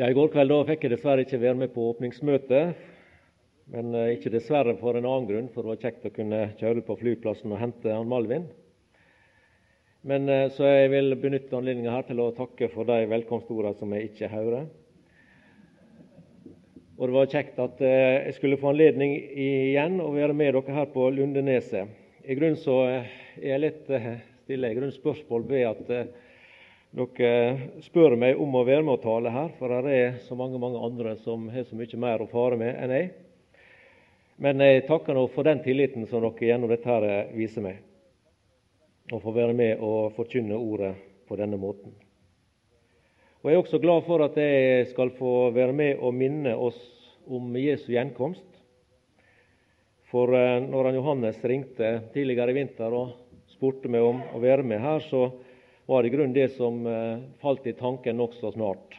Ja, I går kveld da fikk jeg dessverre ikke være med på åpningsmøtet. Men eh, ikke dessverre for en annen grunn, for det var kjekt å kunne kjøre på flyplassen og hente han Malvin. Men eh, Så jeg vil benytte anledningen her til å takke for de velkomstordene som jeg ikke hører. Og det var kjekt at eh, jeg skulle få anledning igjen å være med dere her på Lundeneset. I grunnen så er jeg litt stille i grunn spørsmål ved at dere spør meg om å være med og tale her, for det er så mange mange andre som har så mye mer å fare med enn jeg. Men jeg takker nå for den tilliten som dere gjennom dette her viser meg, å få være med og forkynne ordet på denne måten. Og Jeg er også glad for at jeg skal få være med og minne oss om Jesu gjenkomst. For eh, når han Johannes ringte tidligere i vinter og spurte meg om å være med her, så var i grunnen det som eh, falt i tanken nokså snart.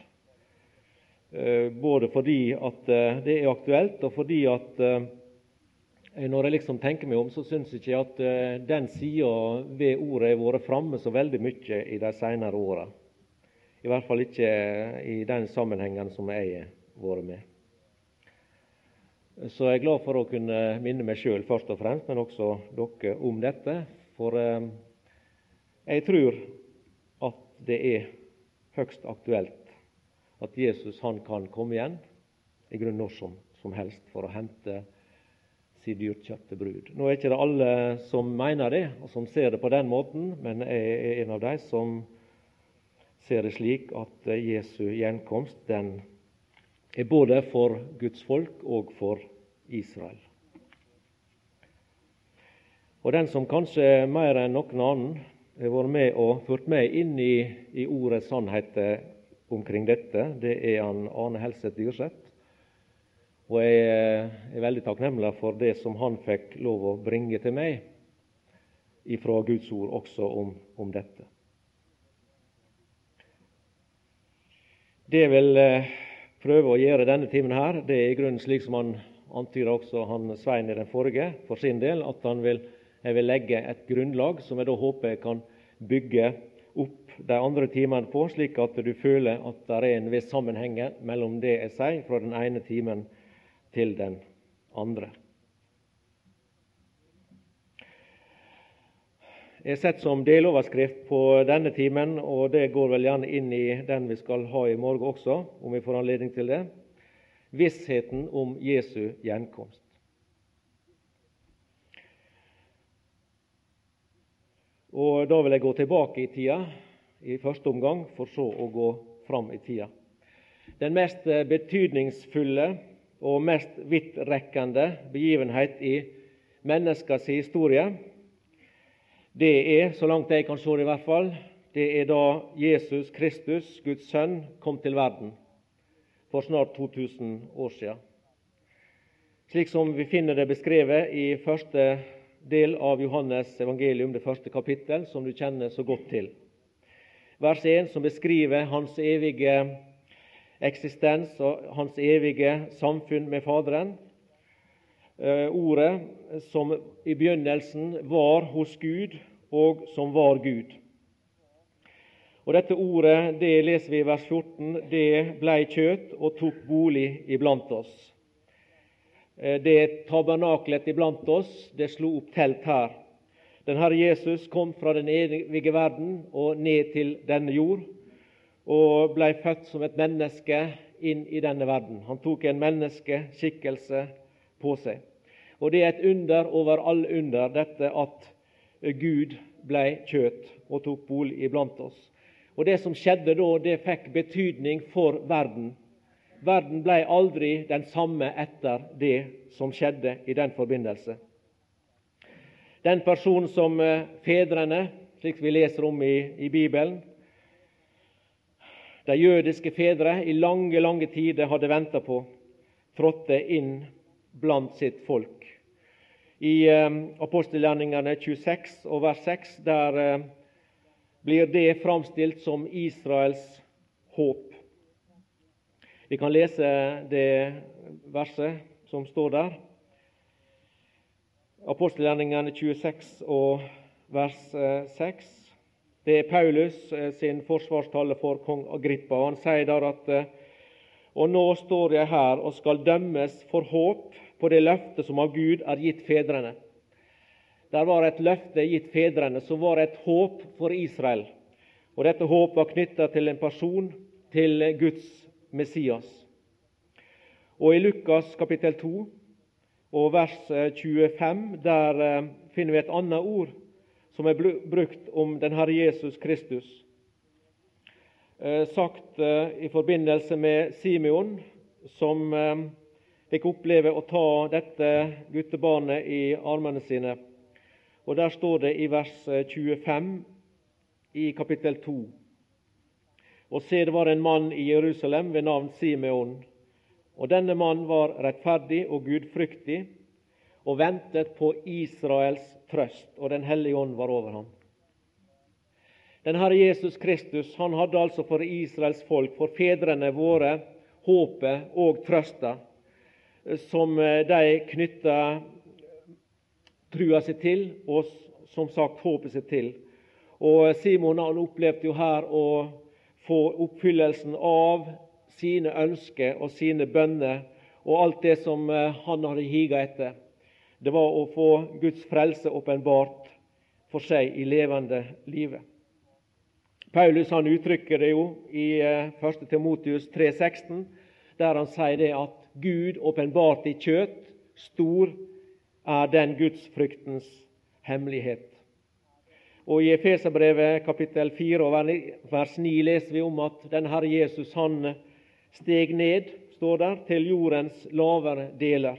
Eh, både fordi at det er aktuelt, og fordi at når jeg liksom tenker meg om, så syns ikke at den sida ved ordet har vært framme så veldig mye i de senere åra. I hvert fall ikke i den sammenhengen som jeg har vært med. Så jeg er glad for å kunne minne meg sjøl først og fremst, men også dere om dette. For eh, jeg tror det er høgst aktuelt at Jesus han kan komme igjen i grunn når som, som helst for å hente sin dyrkjøpte brud. Nå er ikke det alle som mener det, og som ser det på den måten, men jeg er en av de som ser det slik at Jesu gjenkomst den er både for Guds folk og for Israel. Og Den som kanskje mer enn noen annen vært med og ført meg inn i, i ordets sannheter omkring dette, det er han Arne Helseth Dyrseth. Og jeg er veldig takknemlig for det som han fikk lov å bringe til meg ifra Guds ord også om, om dette. Det jeg vil eh, prøve å gjøre denne timen her, det er i grunnen slik som han antyder også han Svein i den forrige for sin del at han vil, jeg vil legge et grunnlag som jeg da håper jeg kan bygge opp de andre timene på, slik at du føler at det er en viss sammenheng mellom det jeg sier fra den ene timen til den andre. Jeg har sett som deloverskrift på denne timen, og det går vel gjerne inn i den vi skal ha i morgen også, om vi får anledning til det vissheten om Jesu gjenkomst. Og Da vil jeg gå tilbake i tida i første omgang, for så å gå fram i tida. Den mest betydningsfulle og mest vidtrekkende begivenhet i menneskets historie, det er, så langt jeg kan se det i hvert fall, det er da Jesus Kristus, Guds sønn, kom til verden for snart 2000 år siden. Slik som vi finner det beskrevet i første del av Johannes evangelium, det første kapittel, som du kjenner så godt til. Vers 1, som beskriver hans evige eksistens og hans evige samfunn med Faderen. Eh, ordet som i begynnelsen var hos Gud, og som var Gud. Og Dette ordet det leser vi i vers 14. Det blei kjøt og tok bolig iblant oss. Eh, det tabernaklet iblant oss, det slo opp telt her. Den Herre Jesus kom fra den evige verden og ned til denne jord, og blei født som et menneske inn i denne verden. Han tok en menneskeskikkelse på seg. Og Det er et under over alle under, dette at Gud blei kjøt og tok bolig iblant oss. Og Det som skjedde da, det fikk betydning for verden. Verden ble aldri den samme etter det som skjedde i den forbindelse. Den personen som eh, fedrene, slik vi leser om i, i Bibelen, de jødiske fedre i lange, lange tider hadde venta på, trådte inn blant sitt folk. I eh, apostelgjerningene 26 og vers 6 der eh, blir det framstilt som Israels håp. Vi kan lese det verset som står der. Apostelgjerningene 26 og vers 6. Eh, det er Paulus eh, sin forsvarstale for kong Agrippa. Han sier der at eh, og nå står jeg her og skal dømmes for håp på det løftet som av Gud er gitt fedrene. Der var et løfte gitt fedrene som var et håp for Israel. Og Dette håpet var knytta til en person, til Guds Messias. Og I Lukas kapittel 2 og vers 25 der eh, finner vi et annet ord som er brukt om den Herre Jesus Kristus. Eh, sagt eh, i forbindelse med Simeon, som fikk oppleve å ta dette guttebarnet i armene sine. Og Der står det i vers 25 i kapittel 2. Og se, det var en mann i Jerusalem ved navn Simeon. Og denne mannen var rettferdig og gudfryktig og ventet på Israels trøst, og Den hellige ånd var over ham. Den Herre Jesus Kristus han hadde altså for Israels folk, for fedrene våre, håpet og trøsta, som de knytta trua seg til, og som sagt håpet seg til. Og Simon han opplevde jo her å få oppfyllelsen av sine ønsker og sine bønner og alt det som eh, han hadde higa etter. Det var å få Guds frelse åpenbart for seg i levende livet. Paulus han uttrykker det jo i 1. Eh, Timotius 3,16, der han sier det at Gud åpenbart i kjøtt, stor er den gudsfryktens hemmelighet. Og I Efeserbrevet kapittel 4 vers 9 leser vi om at den Herre Jesus han steg ned, står der, til jordens lavere deler.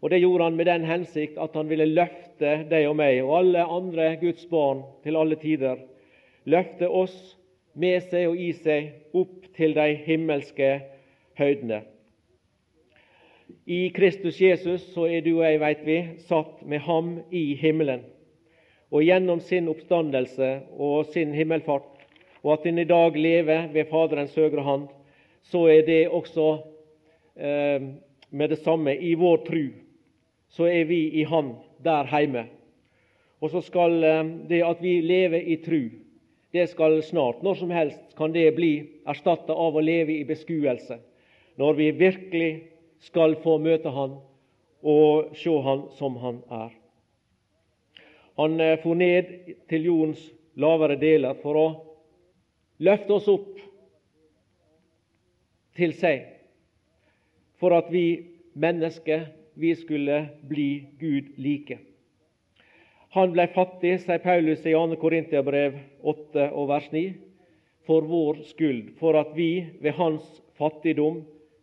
Og Det gjorde han med den hensikt at han ville løfte deg og meg og alle andre Guds barn til alle tider. Løfte oss med seg og i seg opp til de himmelske høydene. I Kristus Jesus så er du og jeg, veit vi, satt med ham i himmelen og gjennom sin oppstandelse og sin himmelfart, og at en i dag lever ved Faderens høyre hand, så er det også eh, med det samme i vår tru. Så er vi i Han der hjemme. Og så skal eh, det at vi lever i tru, det skal snart, når som helst, kan det bli erstatta av å leve i beskuelse. Når vi virkelig skal få møte Han og se Han som Han er. Han eh, for ned til jordens lavere deler for å løfte oss opp til seg, for at vi mennesker vi skulle bli Gud like. Han ble fattig, sier Paulus i 2. Korintiabrev 8 og vers 9, for vår skyld, for at vi ved hans fattigdom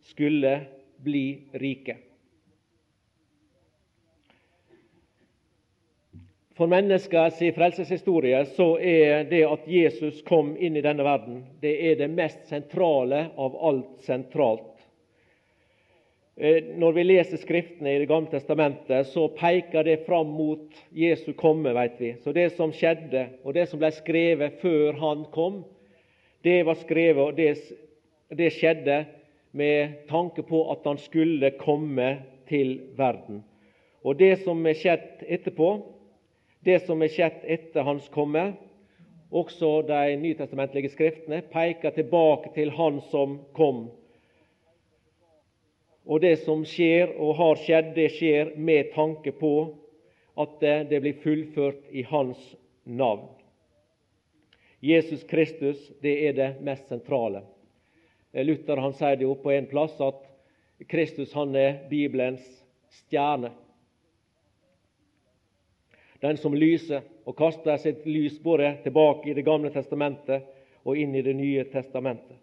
skulle bli rike. For menneskets frelseshistorie så er det at Jesus kom inn i denne verden, det er det mest sentrale av alt sentralt. Eh, når vi leser Skriftene i Det gamle testamentet, så peker det fram mot Jesu komme. vet vi. Så Det som skjedde, og det som ble skrevet før han kom, det var skrevet, og det, det skjedde med tanke på at han skulle komme til verden. Og Det som er skjedd etterpå, det som er skjedd etter hans komme. Også de nytestamentlige skriftene peker tilbake til Han som kom. Og det som skjer og har skjedd, det skjer med tanke på at det blir fullført i Hans navn. Jesus Kristus det er det mest sentrale. Luther han sier det jo på en plass at Kristus han er Bibelens stjerne den som lyser og kaster sitt lys både tilbake i Det gamle testamentet og inn i Det nye testamentet.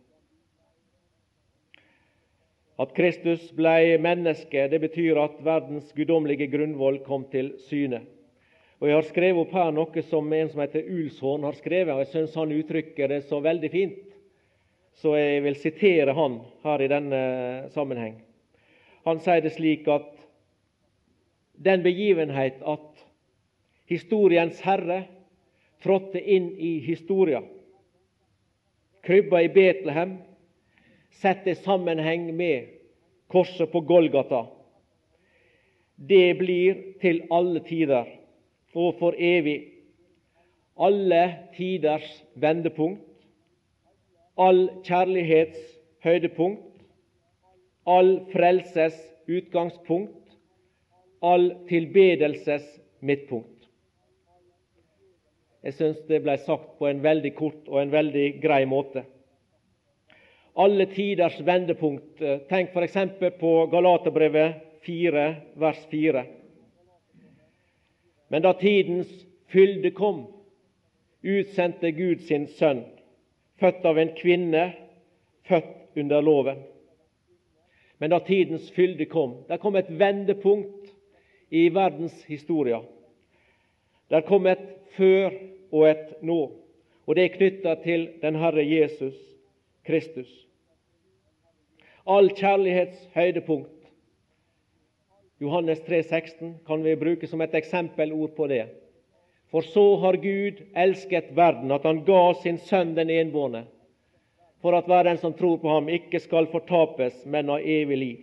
At Kristus ble menneske, det betyr at verdens guddommelige grunnvoll kom til syne. Og Jeg har skrevet opp her noe som en som heter Ulshorn har skrevet, og jeg syns han uttrykker det så veldig fint. Så jeg vil sitere han her i denne sammenheng. Han sier det slik at den begivenhet at historiens herre trådte inn i historia. Krybba i Betlehem sett i sammenheng med korset på Golgata. Det blir til alle tider og for evig alle tiders vendepunkt, all kjærlighets høydepunkt, all frelses utgangspunkt, all tilbedelses midtpunkt. Jeg syns det ble sagt på en veldig kort og en veldig grei måte. Alle tiders vendepunkt. Tenk f.eks. på Galaterbrevet 4, vers 4. Men da tidens fylde kom, utsendte Gud sin sønn, født av en kvinne, født under loven. Men da tidens fylde kom Der kom et vendepunkt i verdens historie. er kom et før og et nå, og det er knytta til den Herre Jesus Kristus. All kjærlighets høydepunkt Johannes 3, 16 kan vi bruke som et eksempelord på det. For så har Gud elsket verden, at Han ga sin Sønn den enbårne, for at hver den som tror på ham, ikke skal fortapes, men ha evig liv.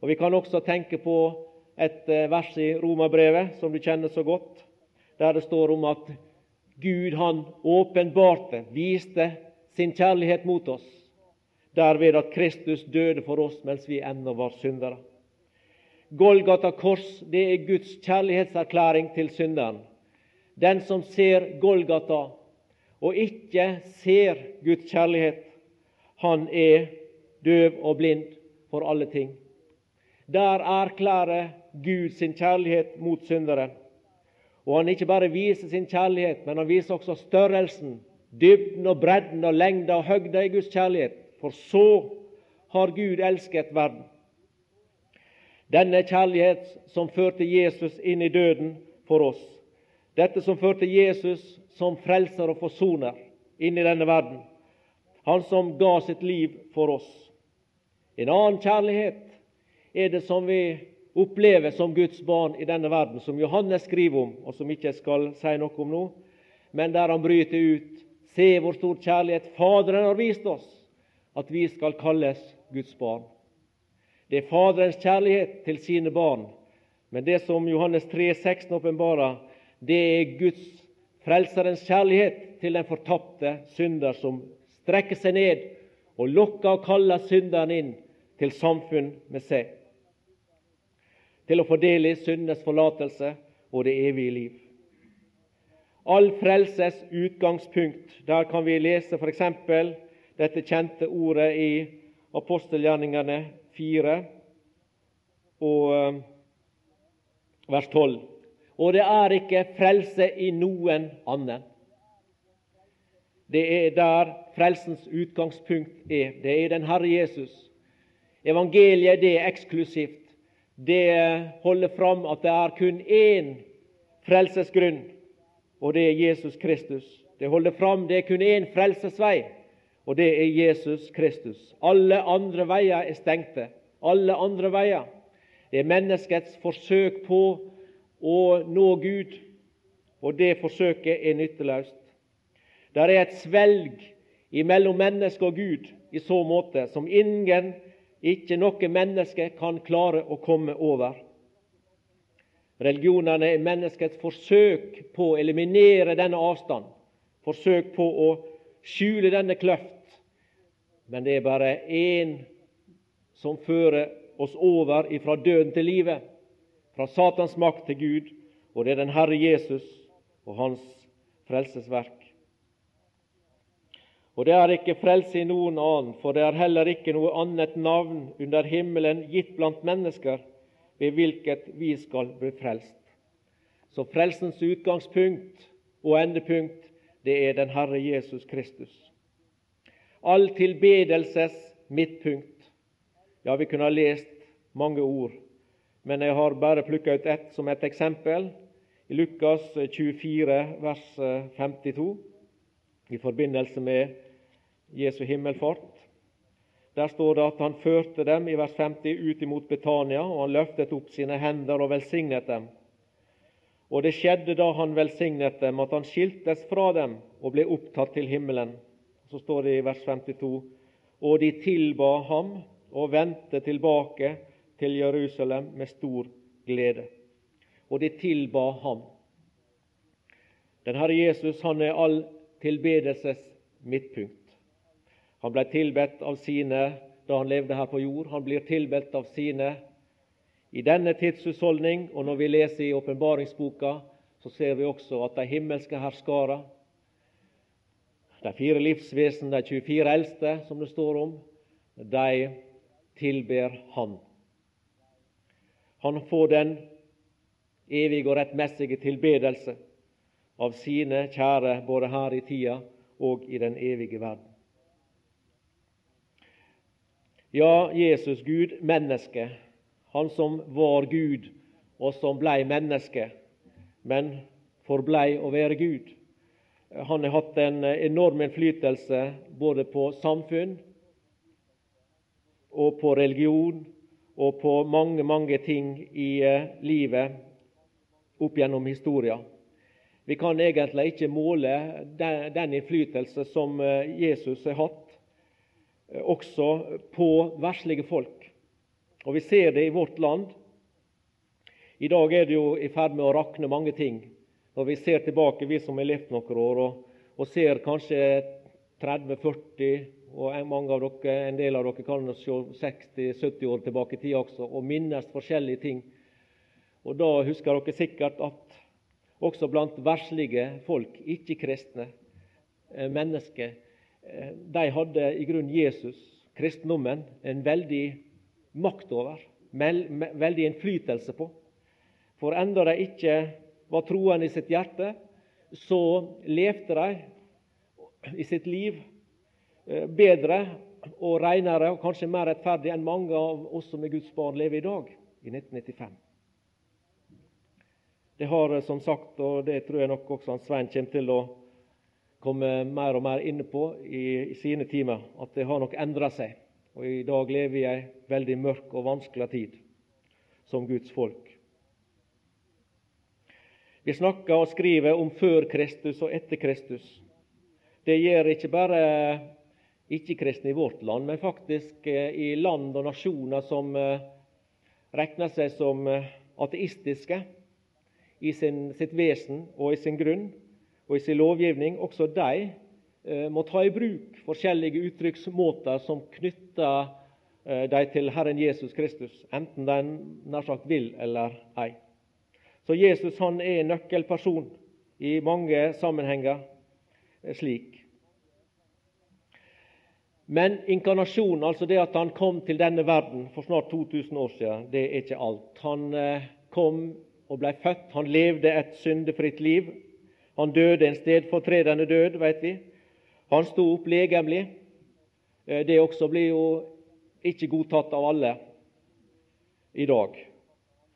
Og Vi kan også tenke på et eh, vers i Romerbrevet som du kjenner så godt, der det står om at Gud han åpenbarte, viste sin kjærlighet mot oss, derved at Kristus døde for oss mens vi ennå var syndere. Golgata kors det er Guds kjærlighetserklæring til synderen. Den som ser Golgata og ikke ser Guds kjærlighet, han er døv og blind for alle ting. Der erklærer Gud sin kjærlighet mot syndere. Og han ikke bare viser sin kjærlighet, men han viser også størrelsen, dybden og bredden og lengda og høgda i Guds kjærlighet. For så har Gud elsket verden. Denne kjærlighet som førte Jesus inn i døden for oss. Dette som førte Jesus som frelser og forsoner inn i denne verden. Han som ga sitt liv for oss. En annen kjærlighet er det som vi opplever som Guds barn i denne verden, som Johannes skriver om, og som ikke jeg skal si noe om nå, men der han bryter ut Se hvor stor kjærlighet Faderen har vist oss, at vi skal kalles Guds barn. Det er Faderens kjærlighet til sine barn. Men det som Johannes 3, 16 åpenbarer, det er Guds frelserens kjærlighet til den fortapte synder, som strekker seg ned og lokker og kaller synderen inn til samfunn med seg. Til å fordele del syndenes forlatelse og det evige liv. All frelses utgangspunkt. Der kan vi lese f.eks. dette kjente ordet i apostelgjerningene 4 og eh, vers 12. Og det er ikke frelse i noen annen. Det er der frelsens utgangspunkt er. Det er den Herre Jesus. Evangeliet det er eksklusivt. Det holder fram at det er kun én frelsesgrunn, og det er Jesus Kristus. Det holder fram det er kun én frelsesvei, og det er Jesus Kristus. Alle andre veier er stengte. Alle andre veier. Det er menneskets forsøk på å nå Gud, og det forsøket er nytteløst. Det er et svelg mellom menneske og Gud i så måte som ingen, ikke noe menneske, kan klare å komme over. Religionene er menneskets forsøk på å eliminere denne avstand, forsøk på å skjule denne kløft, men det er bare én som fører oss over fra døden til livet, fra Satans makt til Gud, og det er den Herre Jesus og Hans frelsesverk. Og det er ikke frelse i noen annen, for det er heller ikke noe annet navn under himmelen gitt blant mennesker ved hvilket vi skal bli frelst. Så frelsens utgangspunkt og endepunkt, det er den Herre Jesus Kristus all tilbedelses midtpunkt. Ja, vi kunne ha lest mange ord, men jeg har bare plukka ut ett som et eksempel. I Lukas 24, vers 52, i forbindelse med Jesu himmelfart. Der står det at han førte dem i vers 50 ut imot Betania, og han løftet opp sine hender og velsignet dem. Og det skjedde da han velsignet dem, at han skiltes fra dem og ble opptatt til himmelen. Så står det i vers 52 og de tilba ham og vendte tilbake til Jerusalem med stor glede. Og de tilba ham. Den Herre Jesus han er all tilbedelses midtpunkt. Han ble tilbedt av sine da han levde her på jord. Han blir tilbedt av sine i denne tidshusholdning. Og når vi leser i åpenbaringsboka, så ser vi også at de himmelske herskarer, de fire livsvesen, de 24 eldste, som det står om, de tilber Han. Han får den evige og rettmessige tilbedelse av sine kjære både her i tida og i den evige verden. Ja, Jesus, Gud, menneske, han som var Gud, og som blei menneske, men forblei å være Gud. Han har hatt en enorm innflytelse både på samfunn og på religion og på mange, mange ting i eh, livet opp gjennom historia. Vi kan egentlig ikke måle den, innflytelse som eh, Jesus har hatt, også på verslige folk. Og Vi ser det i vårt land. I dag er det jo i ferd med å rakne mange ting. Når vi ser tilbake, vi som har levd noen år, og, og ser kanskje 30-40 og mange av dere, en del av dere kan se 60-70 år tilbake i tid også, og minnes forskjellige ting. Og Da husker dere sikkert at også blant verslige folk, ikke-kristne eh, mennesker, eh, de hadde i grunnen Jesus, kristendommen, en veldig makt over, veldig innflytelse på. For enda de ikke var troende i sitt hjerte, så levde de i sitt liv eh, bedre og renere og kanskje mer rettferdig enn mange av oss som er Guds barn, lever i dag, i 1995. Det har eh, som sagt, og det tror jeg nok også han Svein kommer til å komme mer og mer inne på i, i sine timer, at det har nok endra seg. Og I dag lever vi i ei veldig mørk og vanskelig tid som Guds folk. Vi snakker og skriver om før Kristus og etter Kristus. Det gjør ikke bare ikke-kristne i vårt land, men faktisk eh, i land og nasjoner som eh, regner seg som ateistiske i sin, sitt vesen og i sin grunn og i sin lovgivning, også de eh, må ta i bruk forskjellige uttrykksmåter som knytter de til Herren Jesus Kristus, enten de nær sagt vil eller ei. Så Jesus han er nøkkelperson i mange sammenhenger eh, slik. Men inkarnasjonen, altså det at han kom til denne verden for snart 2000 år siden, det er ikke alt. Han eh, kom og ble født. Han levde et syndefritt liv. Han døde en stedfortredende død, vet vi. Han sto opp legemlig. Eh, det også blir jo ikke godtatt av alle i dag.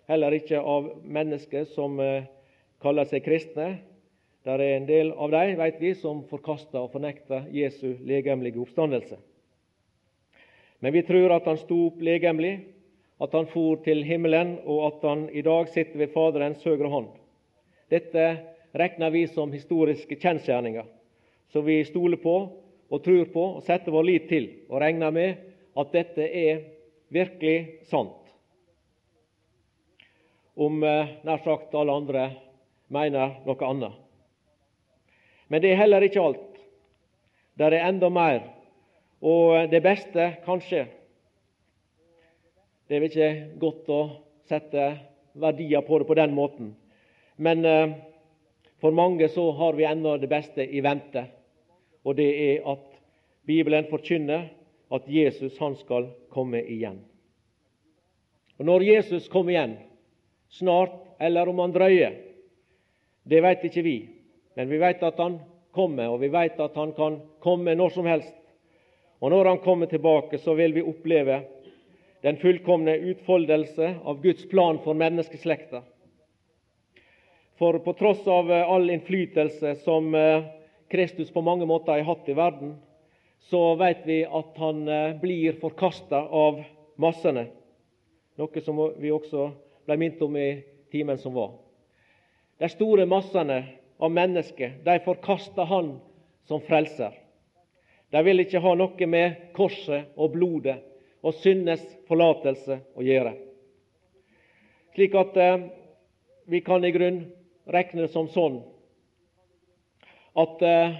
Heller ikke av mennesker som eh, kaller seg kristne. Der er en del av dem, vet vi, som forkaster og fornekter Jesu legemlige oppstandelse. Men vi tror at han sto opp legemlig, at han for til himmelen, og at han i dag sitter ved Faderens høyre hånd. Dette regner vi som historiske kjensgjerninger, som vi stoler på og tror på og setter vår lit til, og regner med at dette er virkelig sant. Om eh, nær sagt alle andre mener noe annet. Men det er heller ikke alt. Det er enda mer. Og det beste, kanskje, det er vel ikke godt å sette verdier på det på den måten. Men eh, for mange så har vi ennå det beste i vente, og det er at Bibelen forkynner at Jesus han skal komme igjen. Og Når Jesus kommer igjen, snart eller om han drøyer, det vet ikke vi. Men vi vet at han kommer, og vi vet at han kan komme når som helst. Og når han kommer tilbake, så vil vi oppleve den fullkomne utfoldelse av Guds plan for menneskeslekta. For på tross av eh, all innflytelse som eh, Kristus på mange måter har hatt i verden, så vet vi at han eh, blir forkasta av massene, noe som vi også ble minnet om i timen som var. De store massene av mennesker de forkasta han som frelser. De vil ikke ha noe med korset og blodet og syndes forlatelse å gjøre. Slik at vi kan i grunn regne det som sånn at eh,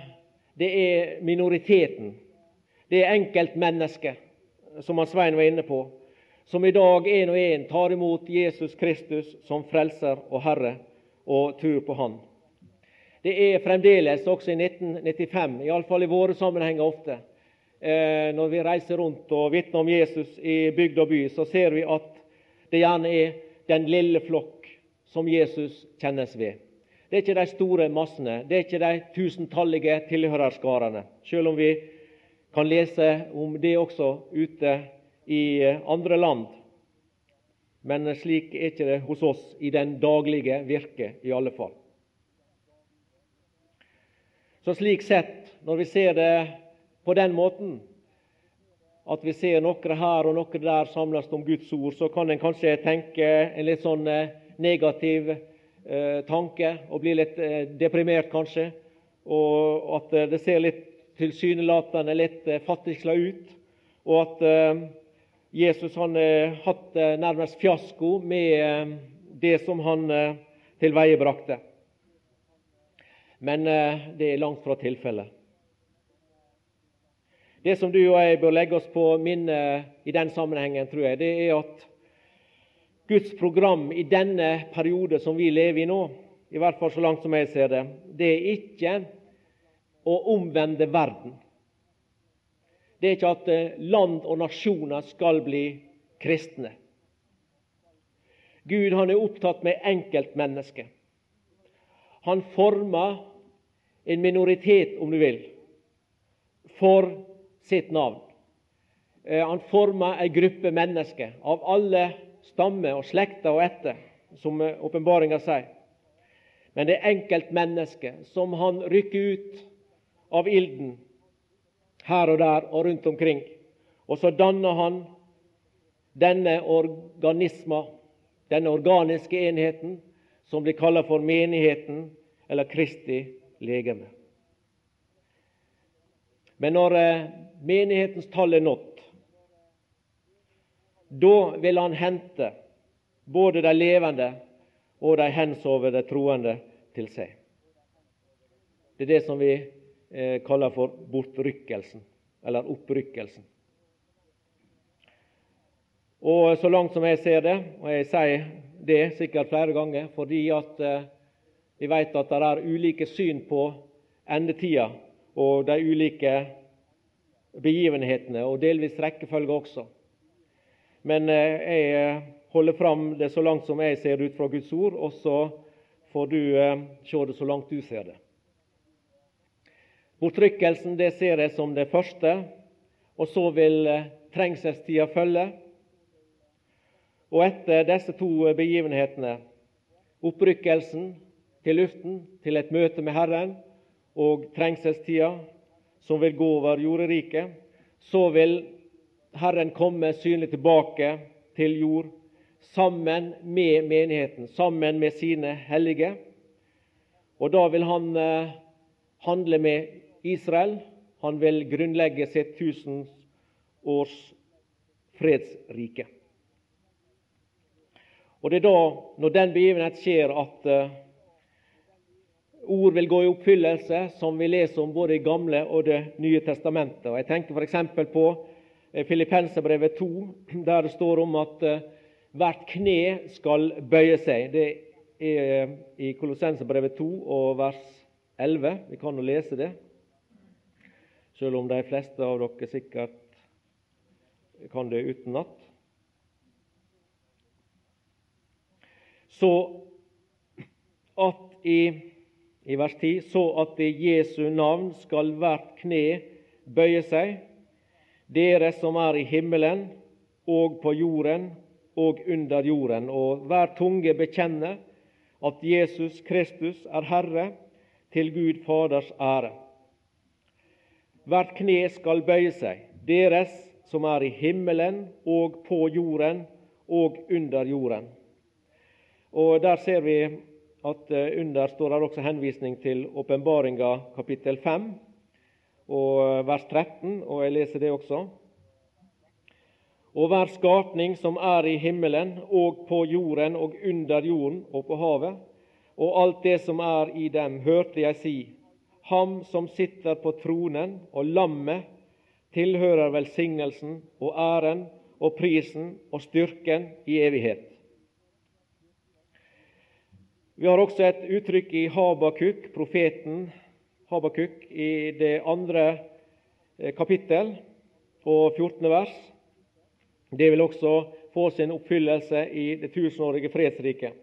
det er minoriteten, det er enkeltmennesket som han Svein var inne på, som i dag en og en tar imot Jesus Kristus som frelser og Herre og tror på Han. Det er fremdeles, også i 1995, iallfall i våre sammenhenger ofte, eh, når vi reiser rundt og vitner om Jesus i bygd og by, så ser vi at det gjerne er den lille flokk som Jesus kjennes ved. Det er ikke de store massene, det er ikke de tusentallige tilhørerskarene, selv om vi kan lese om det også ute i eh, andre land. Men slik er ikke det hos oss i den daglige virke, i alle fall. Så slik sett, når vi ser det på den måten, at vi ser noen her og noen der samles om Guds ord, så kan en kanskje tenke en litt sånn eh, negativ eh, tanke og blir litt eh, deprimert, kanskje. Og at eh, det ser litt tilsynelatende litt eh, fattigsla ut. Og at eh, Jesus han har hatt nærmest fiasko med det som han tilveiebrakte. Men det er langt fra tilfellet. Det som du og jeg bør legge oss på minne i den sammenhengen, tror jeg, det er at Guds program i denne periode som vi lever i nå, i hvert fall så langt som jeg ser det, det er ikke å omvende verden. Det er ikke at eh, land og nasjoner skal bli kristne. Gud han er opptatt med enkeltmennesket. Han former en minoritet, om du vil, for sitt navn. Eh, han former ei gruppe mennesker av alle stammer og slekter og etter, som eh, åpenbaringa sier. Men det er enkeltmennesket som han rykker ut av ilden her og der og rundt omkring. Og så danner han denne organisma, denne organiske enheten, som blir kalla for menigheten eller Kristi legeme. Men når eh, menighetens tall er nådd, da vil han hente både de levende og de hensovne troende til seg. Det er det som vi eh, kaller for bortrykkelsen, eller opprykkelsen. Og så langt som jeg ser det, og jeg sier det sikkert flere ganger fordi at eh, vi vet at det er ulike syn på endetida og de ulike begivenhetene, og delvis rekkefølge også. Men eh, jeg eh, holder fram det så langt som jeg ser det ut fra Guds ord, og så får du eh, se det så langt du ser det. Bortrykkelsen det ser jeg som det første, og så vil trengselstida følge. Og etter disse to begivenhetene, opprykkelsen til luften, til et møte med Herren, og trengselstida, som vil gå over jorderiket, så vil Herren komme synlig tilbake til jord sammen med menigheten, sammen med sine hellige. Og da vil han eh, handle med Israel. Han vil grunnlegge sitt tusenårs fredsrike. Og Det er da, når den begivenhet skjer, at eh, ord vil gå i oppfyllelse, som vi leser om både i Gamle og Det nye testamentet. Og Jeg tenker f.eks. på Filippenserbrevet 2, der det står om at eh, hvert kne skal bøye seg. Det er eh, i Kolossenserbrevet 2 og vers 11. Vi kan jo lese det, selv om de fleste av dere sikkert kan det utenat. Så at i i vers 10, så at i Jesu navn skal hvert kne bøye seg, dere som er i himmelen og på jorden og under jorden, og hver tunge bekjenne at Jesus Kristus er Herre, til Gud Faders ære. Hvert kne skal bøye seg, deres som er i himmelen og på jorden og under jorden. Og Der ser vi at eh, under står det også henvisning til åpenbaringa kapittel 5 og eh, vers 13, og jeg leser det også. Og hver skapning som er i himmelen og på jorden og under jorden og på havet, og alt det som er i dem, hørte jeg si, Ham som sitter på tronen og lammet, tilhører velsignelsen og æren og prisen og styrken i evighet. Vi har også et uttrykk i Habakuk, profeten Habakuk, i det andre eh, kapittel og 14. vers. Det vil også få sin oppfyllelse i det tusenårige fredsriket.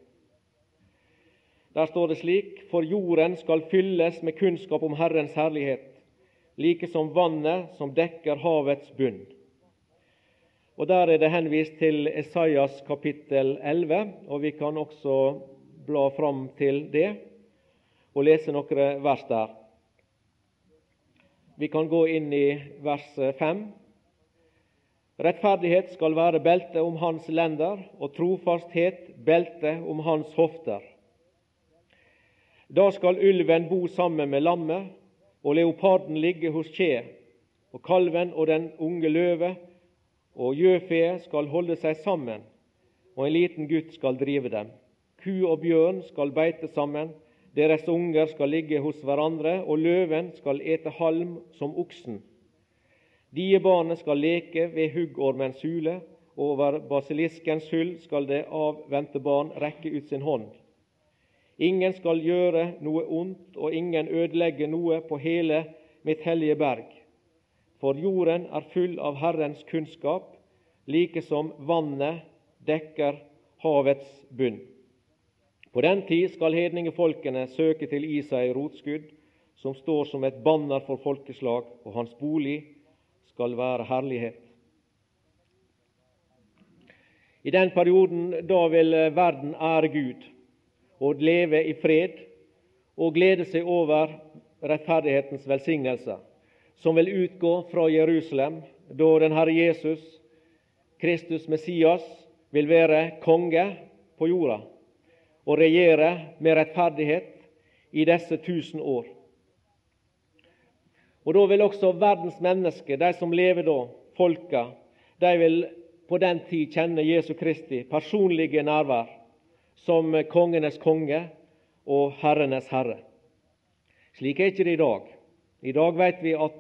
Der står det slik:" For jorden skal fylles med kunnskap om Herrens herlighet, like som vannet som dekker havets bunn. Og Der er det henvist til Esaias kapittel 11, og vi kan også bla fram til det og lese noen vers der. Vi kan gå inn i vers 5. Rettferdighet skal være belte om hans lender, og trofasthet belte om hans hofter. Da skal ulven bo sammen med lammet, og leoparden ligge hos kje, og kalven og den unge løve og gjøfeet skal holde seg sammen, og en liten gutt skal drive dem. Ku og bjørn skal beite sammen, deres unger skal ligge hos hverandre, og løven skal ete halm som oksen. Diebarnet skal leke ved huggormens hule, og over basiliskens hull skal det avvente barn rekke ut sin hånd. Ingen skal gjøre noe ondt, og ingen ødelegge noe på hele mitt hellige berg. For jorden er full av Herrens kunnskap, like som vannet dekker havets bunn. På den tid skal hedningefolkene søke til Isai rotskudd, som står som et banner for folkeslag, og hans bolig skal være herlighet. I den perioden da vil verden ære Gud og leve i fred og glede seg over rettferdighetens velsignelser, som vil utgå fra Jerusalem, da den Herre Jesus, Kristus Messias, vil være konge på jorda og regjere med rettferdighet i disse tusen år. Og Da vil også verdens mennesker, de som lever da, folka, de vil på den tid kjenne Jesu Kristi personlige nærvær som kongenes konge og herrenes herre. Slik er ikke det i dag. I dag vet vi at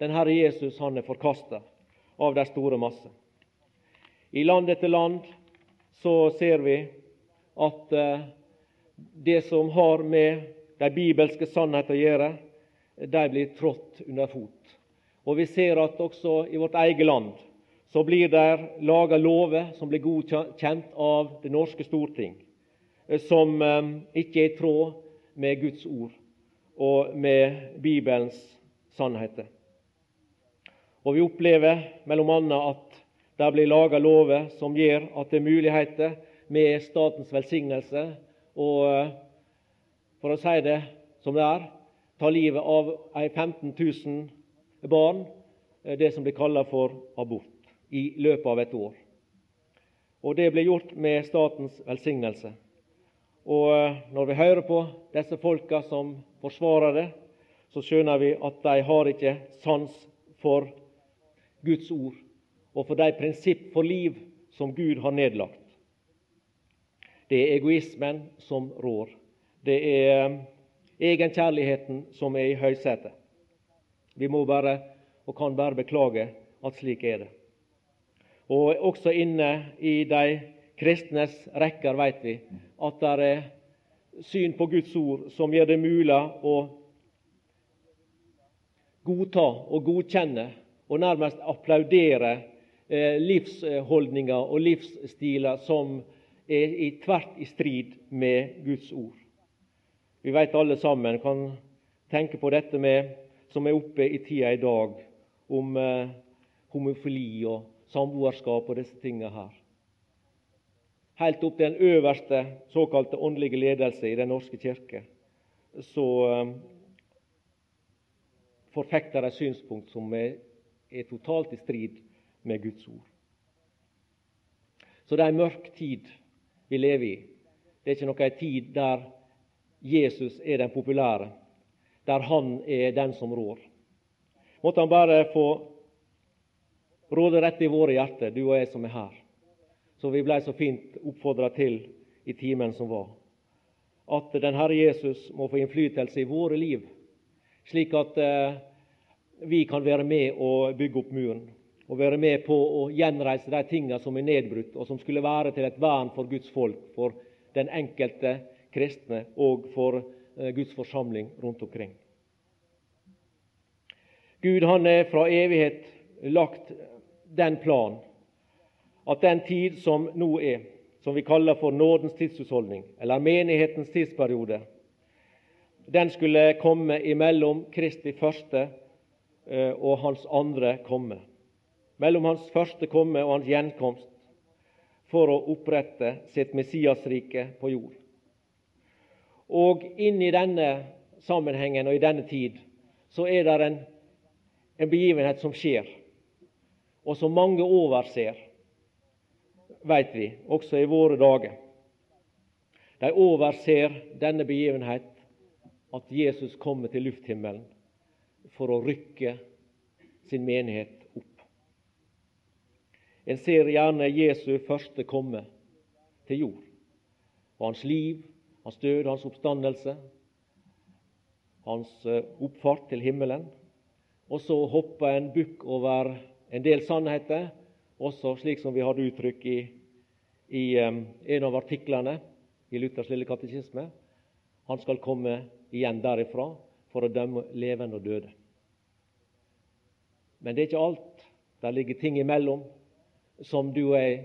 den Herre Jesus han er forkasta av de store masse. I land etter land så ser vi at eh, det som har med de bibelske sannheter å gjøre, de blir trådt under fot. Og Vi ser at også i vårt eget land så blir det laga lover som blir godkjent av det norske storting, eh, som eh, ikke er i tråd med Guds ord og med Bibelens sannheter. Og Vi opplever bl.a. at det blir laga lover som gjør at det er muligheter med statens velsignelse og, eh, for å si det som det er, ta livet av ei 15 000 barn, eh, det som blir kalla for abort, i løpet av et år. Og Det blir gjort med statens velsignelse. Og eh, Når vi hører på disse folka som forsvarer det, så skjønner vi at de har ikke sans for Guds ord og for de prinsipp for liv som Gud har nedlagt. Det er egoismen som rår. Det er um, egenkjærligheten som er i høysetet. Vi må bare og kan bare beklage at slik er det. Og Også inne i de kristnes rekker vet vi at det er syn på Guds ord som gjør det mulig å godta og godkjenne og nærmest applaudere eh, livsholdninger og livsstiler som er i tvert i strid med Guds ord. Vi vet alle sammen, kan tenke på dette med, som er oppe i tida i dag, om eh, homofili og samboerskap og disse tingene her. Helt opp til den øverste såkalte åndelige ledelse i Den norske kirke så eh, forfekter de synspunkt som er, er totalt i strid med Guds ord. Så det er en mørk tid vi lever i. Det er ikke noen tid der Jesus er den populære, der han er den som rår. Måtte han bare få råde rett i våre hjerter, du og jeg som er her, som vi ble så fint oppfordra til i timen som var. At den Herre Jesus må få innflytelse i våre liv, slik at eh, vi kan være med og bygge opp muren. Og være med på å gjenreise de tingene som er nedbrutt, og som skulle være til et vern for Guds folk, for den enkelte kristne og for eh, Guds forsamling rundt omkring. Gud han er fra evighet lagt den plan at den tid som nå er, som vi kaller for nådens tidshusholdning, eller menighetens tidsperiode, den skulle komme imellom Kristi første eh, og hans andre komme. Mellom hans første komme og hans gjenkomst for å opprette sitt Messiasrike på jord. Og inn i denne sammenhengen og i denne tid så er det en, en begivenhet som skjer, og som mange overser, veit vi, også i våre dager. De overser denne begivenhet, at Jesus kommer til lufthimmelen for å rykke sin menighet. En ser gjerne Jesu første komme til jord, og hans liv, hans død, hans oppstandelse, hans eh, oppfart til himmelen. Og så hopper en bukk over en del sannheter, også slik som vi hadde uttrykk i, i um, en av artiklene i Luthers lille katekisme. Han skal komme igjen derifra for å dømme levende og døde. Men det er ikke alt. Der ligger ting imellom som du og jeg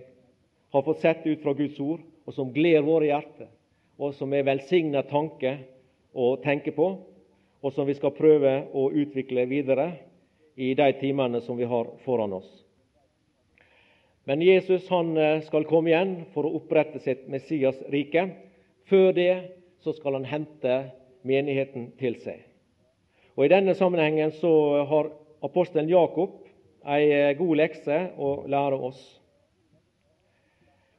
har fått sett ut fra Guds ord, og som gleder våre hjerter, og som er velsigna tanke å tenke på, og som vi skal prøve å utvikle videre i de timene som vi har foran oss. Men Jesus han eh, skal komme igjen for å opprette sitt Messias rike. Før det så skal han hente menigheten til seg. Og I denne sammenhengen så har apostelen Jakob ei eh, god lekse å lære oss.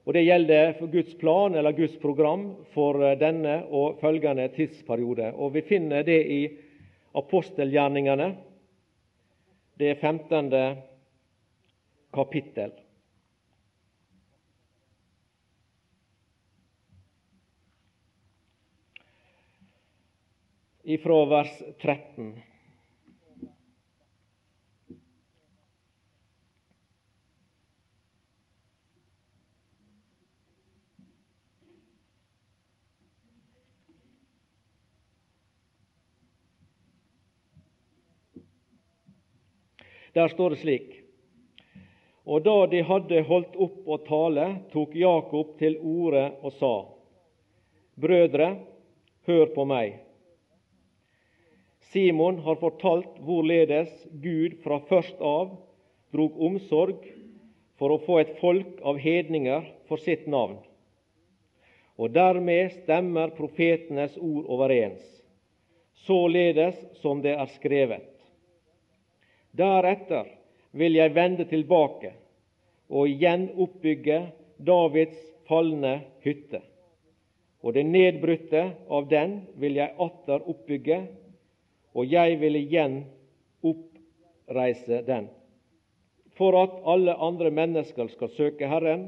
Og Det gjelder for Guds plan eller Guds program for eh, denne og følgende tidsperiode. Og Vi finner det i apostelgjerningene, det 15. kapittel. ifra vers 13. Der står det slik Og da de hadde holdt opp å tale, tok Jakob til orde og sa:" Brødre, hør på meg. Simon har fortalt hvorledes Gud fra først av drog omsorg for å få et folk av hedninger for sitt navn. Og dermed stemmer profetenes ord overens, således som det er skrevet. Deretter vil jeg vende tilbake og igjen oppbygge Davids falne hytte. Og det nedbrutte av den vil jeg atter oppbygge og jeg vil igjen oppreise den, for at alle andre mennesker skal søke Herren,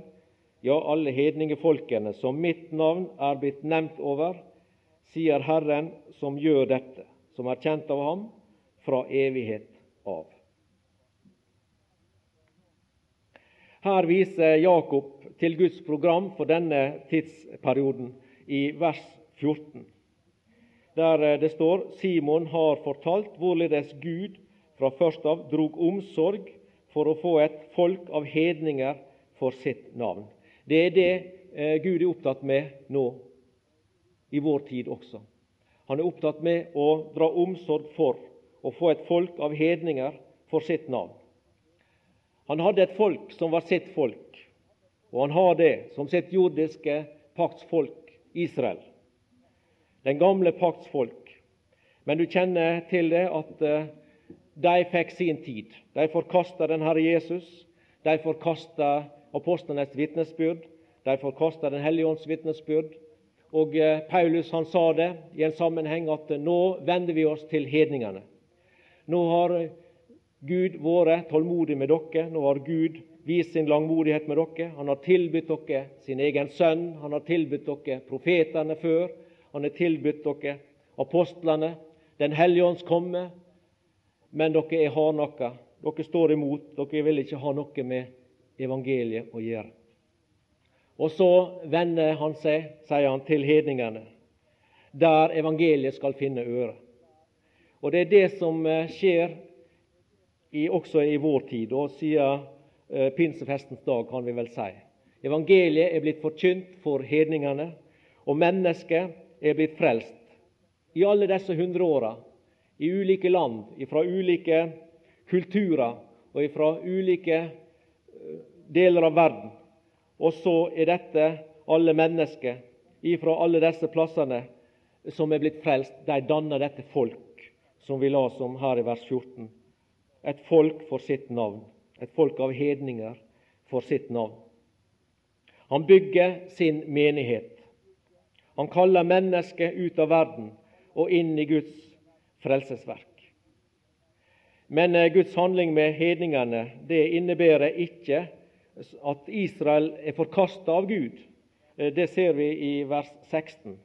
ja, alle hedningefolkene som mitt navn er blitt nevnt over, sier Herren som gjør dette, som er kjent av ham fra evighet av. Her viser Jakob til Guds program for denne tidsperioden i vers 14 der eh, det står Simon har fortalt hvorledes Gud fra først av drog omsorg for å få et folk av hedninger for sitt navn. Det er det eh, Gud er opptatt med nå, i vår tid også. Han er opptatt med å dra omsorg for å få et folk av hedninger for sitt navn. Han hadde et folk som var sitt folk, og han har det som sitt jordiske paktsfolk Israel den gamle paktsfolk. Men du kjenner til det at eh, de fikk sin tid. De forkasta den Herre Jesus. De forkasta apostlenes vitnesbyrd. De forkasta Den hellige ånds vitnesbyrd. Og eh, Paulus han sa det i en sammenheng at nå vender vi oss til hedningene. Nå har Gud våre tålmodig med dere. Nå har Gud vist sin langmodighet med dere. Han har tilbudt dere sin egen sønn. Han har tilbudt dere profetene før. Han har tilbudt dere apostlene, Den hellige ånds komme, men dere er hardnakka. Dere står imot. Dere vil ikke ha noe med evangeliet å gjøre. Og så vender han seg, sier han, til hedningene, der evangeliet skal finne øre. Og Det er det som eh, skjer i, også i vår tid, og siden eh, pinsefestens dag, kan vi vel si. Evangeliet er blitt forkynt for hedningene, og mennesket er blitt frelst. I alle disse hundre åra, i ulike land, fra ulike kulturer og fra ulike eh, deler av verden, og så er dette alle mennesker ifra alle disse plassene som er blitt frelst. De danner dette folk, som vi la om her i vers 14. Et folk for sitt navn. Et folk av hedninger for sitt navn. Han bygger sin menighet. Han kaller mennesket ut av verden og inn i Guds frelsesverk. Men eh, Guds handling med hedningene det innebærer ikke at Israel er forkasta av Gud. Eh, det ser vi i vers 16.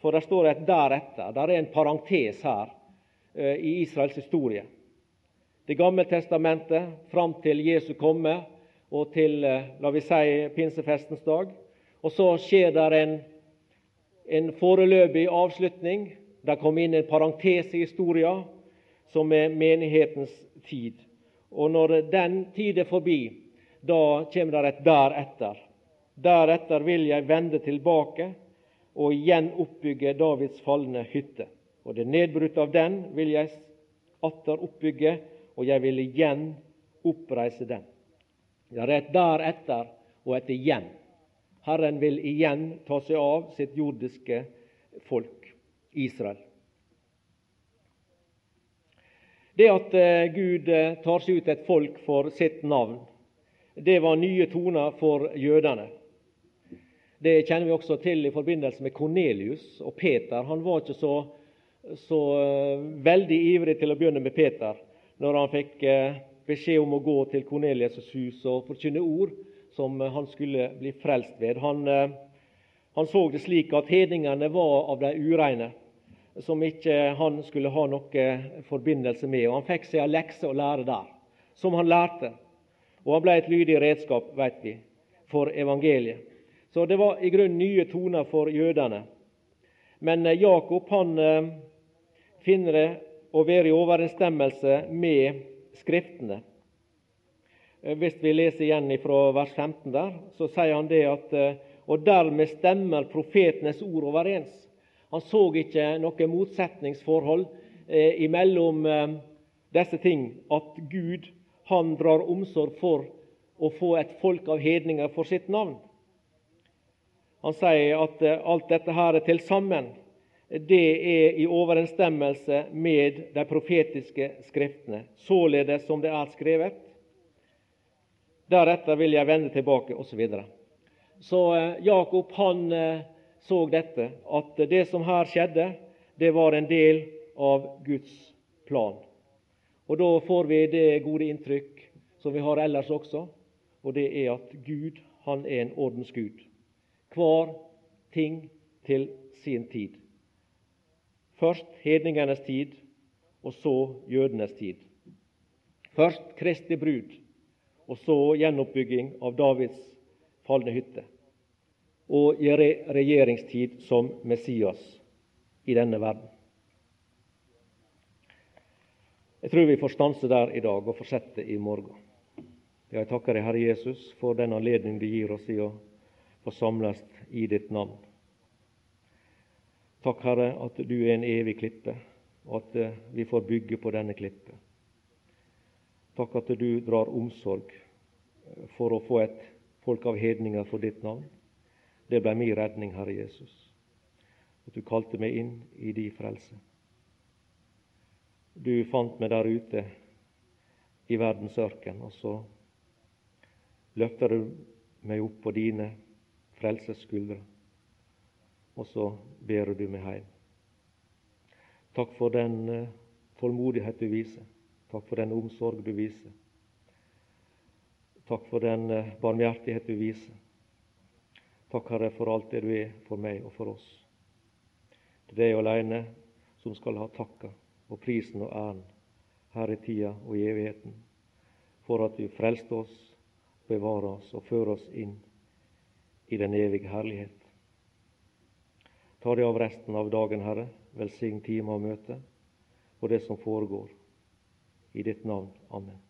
For det står et 'deretter'. Det er en parentes her eh, i Israels historie. Det gamle testamentet fram til Jesu komme og til eh, la vi si, pinsefestens dag. Og så skjer det en, en foreløpig avslutning. Det kommer inn en parentes i historien, som er menighetens tid. Og når den tid er forbi, da kommer det et deretter. Deretter vil jeg vende tilbake og igjen oppbygge Davids falne hytte. Og det nedbrutte av den vil jeg atter oppbygge, og jeg vil igjen oppreise den. Det er et deretter og et igjen. Herren vil igjen ta seg av sitt jordiske folk, Israel. Det at eh, Gud eh, tar seg ut et folk for sitt navn, det var nye toner for jødene. Det kjenner vi også til i forbindelse med Kornelius og Peter. Han var ikke så, så uh, veldig ivrig til å begynne med Peter når han fikk uh, beskjed om å gå til Kornelius' hus og forkynne ord som uh, han skulle bli frelst ved. Han, han så det slik at hedningene var av de ureine, som ikke han skulle ha noe forbindelse med. Og Han fikk seg en lekse å lære der, som han lærte. Og han ble et lydig redskap, vet vi, for evangeliet. Så det var i grunnen nye toner for jødene. Men eh, Jakob han eh, finner det å være i overensstemmelse med Skriftene. Eh, hvis vi leser igjen fra vers 15 der, så sier han det at og dermed stemmer profetenes ord overens. Han så ikke noe motsetningsforhold eh, mellom eh, disse ting, at Gud han drar omsorg for å få et folk av hedninger for sitt navn. Han sier at eh, alt dette her er til sammen det er i overensstemmelse med de profetiske skriftene, således som det er skrevet. Deretter vil jeg vende tilbake, osv. Så, så eh, Jakob han eh, så dette, at det som her skjedde, det var en del av Guds plan. Og Da får vi det gode inntrykk som vi har ellers også, og det er at Gud han er en ordensgud. Hver ting til sin tid. Først hedningenes tid, og så jødenes tid. Først Kristi brud, og så gjenoppbygging av Davids falne hytte. Og regjeringstid som Messias i denne verden. Jeg tror vi får stanse der i dag og fortsette i morgen. Jeg takker deg, Herre Jesus, for den anledning du gir oss i å få samles i ditt navn. Takk, Herre, at du er en evig klippe, og at eh, vi får bygge på denne klippet. Takk at du drar omsorg eh, for å få et folk av hedninger for ditt navn. Det ble min redning, Herre Jesus, at du kalte meg inn i din frelse. Du fant meg der ute i verdens ørken, og så løfter du meg opp på dine frelses skuldre, og så ber du meg hjem. Takk for den uh, tålmodighet du viser. Takk for den omsorg du viser. Takk for den uh, barmhjertighet du viser. Takk, Herre, for alt det du er for meg og for oss. Det er deg alene som skal ha takka og prisen og æren her i tida og i evigheten, for at du frelste oss, bevarer oss og fører oss inn i den evige herlighet. Ta deg av resten av dagen, Herre. Velsign time og møte og det som foregår. I ditt navn. Amen.